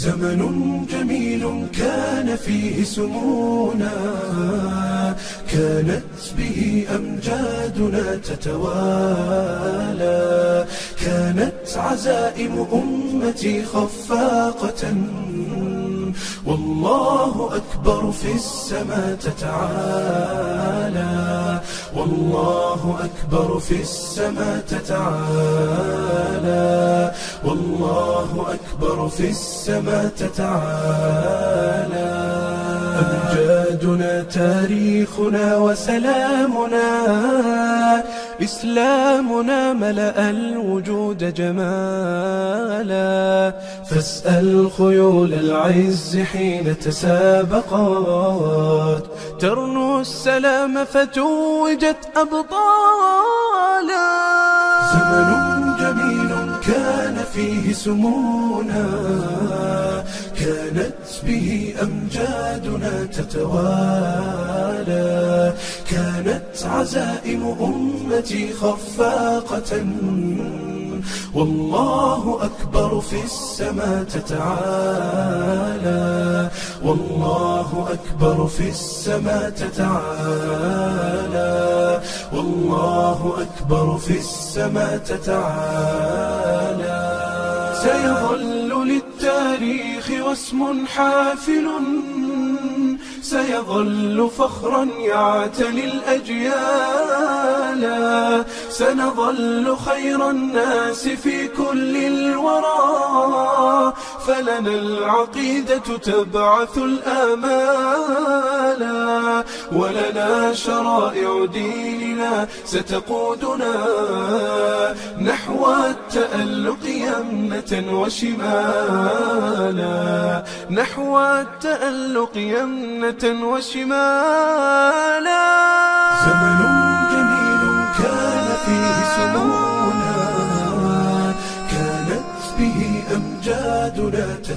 زمن جميل كان فيه سمونا. كانت به أمجادنا تتوالى. كانت عزائم أمتي خفاقة. والله أكبر في السماء تتعالى. والله أكبر في السماء تتعالى. والله أكبر في السماء تتعالى. أمجادنا تاريخنا وسلامنا. إسلامنا ملأ الوجود جمالا. فاسأل خيول العز حين تسابقات ترنو السلام فتوجت أبطالا. زمن جميل كان فيه سمونا. كانت به أمجادنا تتوالى. كانت عزائم أمتي خفاقة. والله أكبر في السماء تتعالى. والله أكبر في السماء تتعالى. والله أكبر في السماء تتعالى. سيظل للتاريخ واسم حافل. سيظل فخرا يعتلي الأجيال. سنظل خير الناس في كل الورى. فلنا العقيدة تبعث الآمال. ولنا شرائع ديننا ستقودنا. نحو التألق يمنة وشمالا. نحو التألق يمنة وشمالا. زمن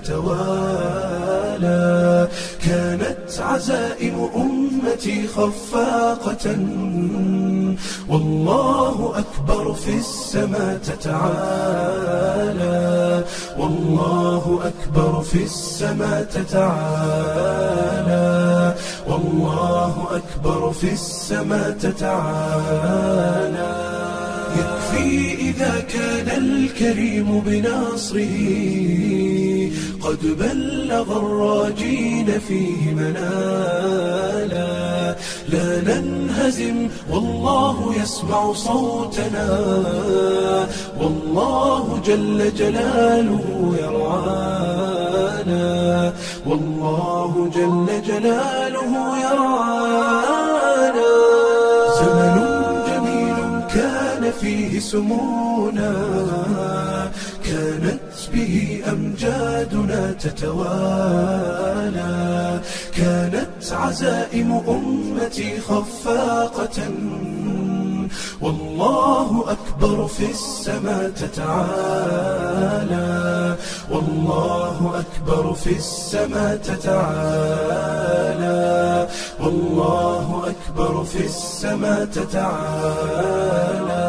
تتوالى. كانت عزائم أمتي خفاقة. والله أكبر في السماء تتعالى. والله أكبر في السماء تتعالى. والله أكبر في السماء تتعالى. يكفي إذا كان الكريم بناصره. قد بلغ الراجين فيه منالا. لا ننهزم والله يسمع صوتنا. والله جل جلاله يرعانا. والله جل جلاله يرعانا. فيه سمونا كانت به أمجادنا تتوالى. كانت عزائم أمتي خفاقة والله أكبر في السماء تتعالى. والله أكبر في السماء تتعالى. والله أكبر في السماء تتعالى.